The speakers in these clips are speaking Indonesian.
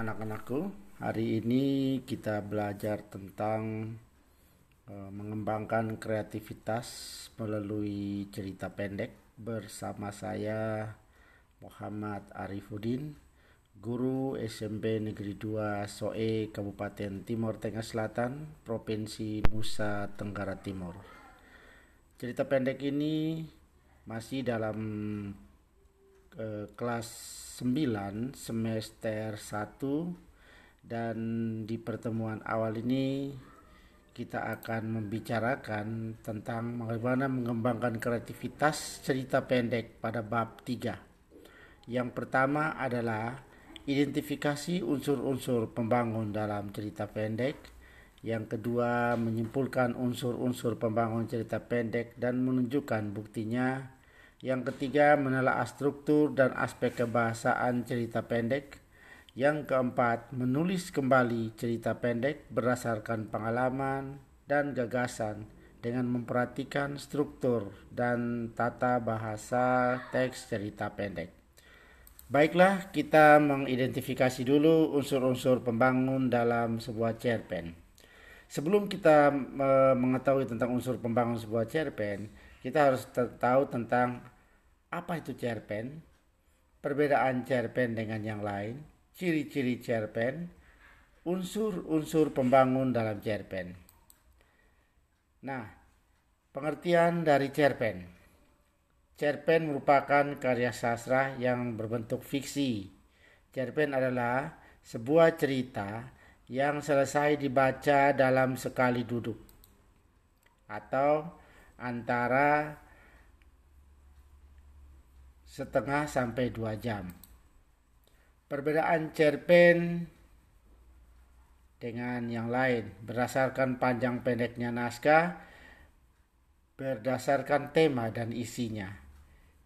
anak-anakku. Hari ini kita belajar tentang uh, mengembangkan kreativitas melalui cerita pendek bersama saya Muhammad Arifuddin, guru SMP Negeri 2 Soe Kabupaten Timur Tengah Selatan, Provinsi Nusa Tenggara Timur. Cerita pendek ini masih dalam kelas 9 semester 1 dan di pertemuan awal ini kita akan membicarakan tentang bagaimana mengembangkan kreativitas cerita pendek pada bab 3. Yang pertama adalah identifikasi unsur-unsur pembangun dalam cerita pendek. Yang kedua, menyimpulkan unsur-unsur pembangun cerita pendek dan menunjukkan buktinya yang ketiga, menelaah struktur dan aspek kebahasaan cerita pendek. Yang keempat, menulis kembali cerita pendek berdasarkan pengalaman dan gagasan dengan memperhatikan struktur dan tata bahasa teks cerita pendek. Baiklah, kita mengidentifikasi dulu unsur-unsur pembangun dalam sebuah cerpen. Sebelum kita mengetahui tentang unsur pembangun sebuah cerpen, kita harus tahu tentang apa itu cerpen, perbedaan cerpen dengan yang lain, ciri-ciri cerpen, unsur-unsur pembangun dalam cerpen. Nah, pengertian dari cerpen. Cerpen merupakan karya sastra yang berbentuk fiksi. Cerpen adalah sebuah cerita yang selesai dibaca dalam sekali duduk atau antara setengah sampai dua jam. Perbedaan cerpen dengan yang lain berdasarkan panjang pendeknya naskah berdasarkan tema dan isinya.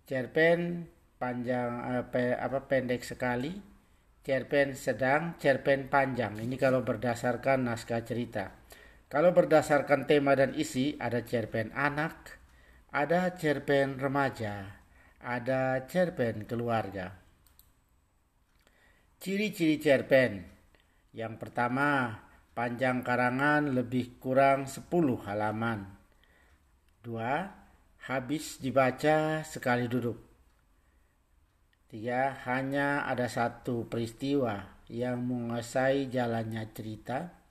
Cerpen panjang apa pendek sekali, cerpen sedang, cerpen panjang. Ini kalau berdasarkan naskah cerita. Kalau berdasarkan tema dan isi, ada cerpen anak, ada cerpen remaja, ada cerpen keluarga. Ciri-ciri cerpen. Yang pertama, panjang karangan lebih kurang 10 halaman. Dua, habis dibaca sekali duduk. Tiga, hanya ada satu peristiwa yang menguasai jalannya cerita.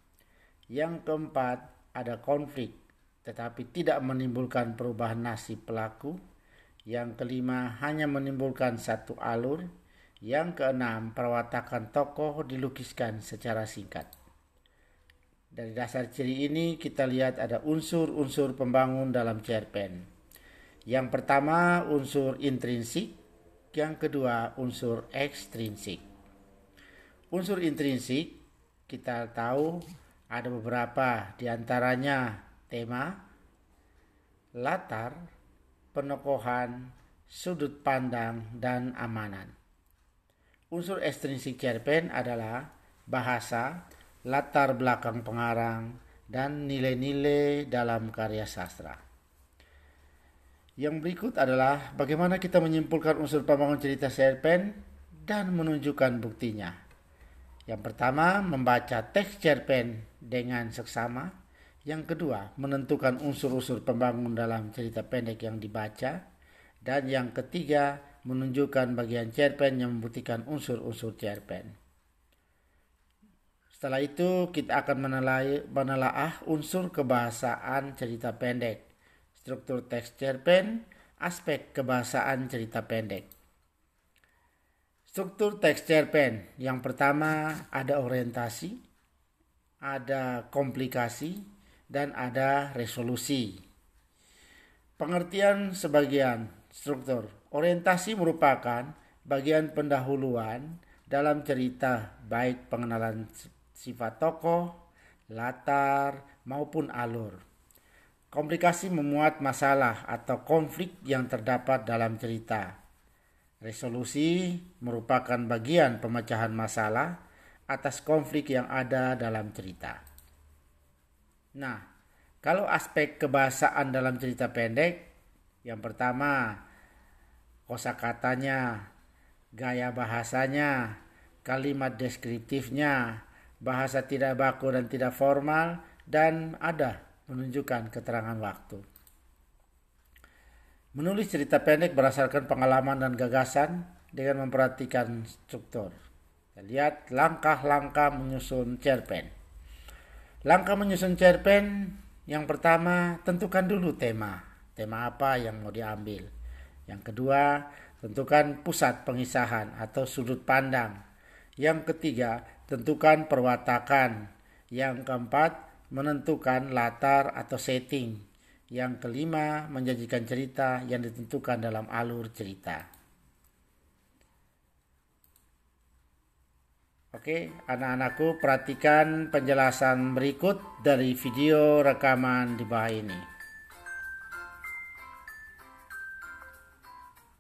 Yang keempat, ada konflik tetapi tidak menimbulkan perubahan nasib pelaku. Yang kelima, hanya menimbulkan satu alur. Yang keenam, perwatakan tokoh dilukiskan secara singkat. Dari dasar ciri ini kita lihat ada unsur-unsur pembangun dalam cerpen. Yang pertama unsur intrinsik, yang kedua unsur ekstrinsik. Unsur intrinsik kita tahu ada beberapa di antaranya tema, latar, penokohan, sudut pandang, dan amanan. Unsur ekstrinsik cerpen adalah bahasa, latar belakang pengarang, dan nilai-nilai dalam karya sastra. Yang berikut adalah bagaimana kita menyimpulkan unsur pembangun cerita cerpen dan menunjukkan buktinya. Yang pertama, membaca teks cerpen dengan seksama. Yang kedua, menentukan unsur-unsur pembangun dalam cerita pendek yang dibaca. Dan yang ketiga, menunjukkan bagian cerpen yang membuktikan unsur-unsur cerpen. Setelah itu, kita akan menelaah unsur kebahasaan cerita pendek, struktur teks cerpen, aspek kebahasaan cerita pendek. Struktur teks cerpen yang pertama ada orientasi, ada komplikasi, dan ada resolusi. Pengertian sebagian struktur orientasi merupakan bagian pendahuluan dalam cerita baik pengenalan sifat tokoh, latar, maupun alur. Komplikasi memuat masalah atau konflik yang terdapat dalam cerita Resolusi merupakan bagian pemecahan masalah atas konflik yang ada dalam cerita. Nah, kalau aspek kebahasaan dalam cerita pendek, yang pertama kosakatanya, gaya bahasanya, kalimat deskriptifnya, bahasa tidak baku dan tidak formal, dan ada menunjukkan keterangan waktu. Menulis cerita pendek berdasarkan pengalaman dan gagasan dengan memperhatikan struktur. Kita lihat langkah-langkah menyusun cerpen. Langkah menyusun cerpen yang pertama tentukan dulu tema. Tema apa yang mau diambil. Yang kedua, tentukan pusat pengisahan atau sudut pandang. Yang ketiga, tentukan perwatakan. Yang keempat, menentukan latar atau setting. Yang kelima, menjanjikan cerita yang ditentukan dalam alur cerita. Oke, anak-anakku perhatikan penjelasan berikut dari video rekaman di bawah ini.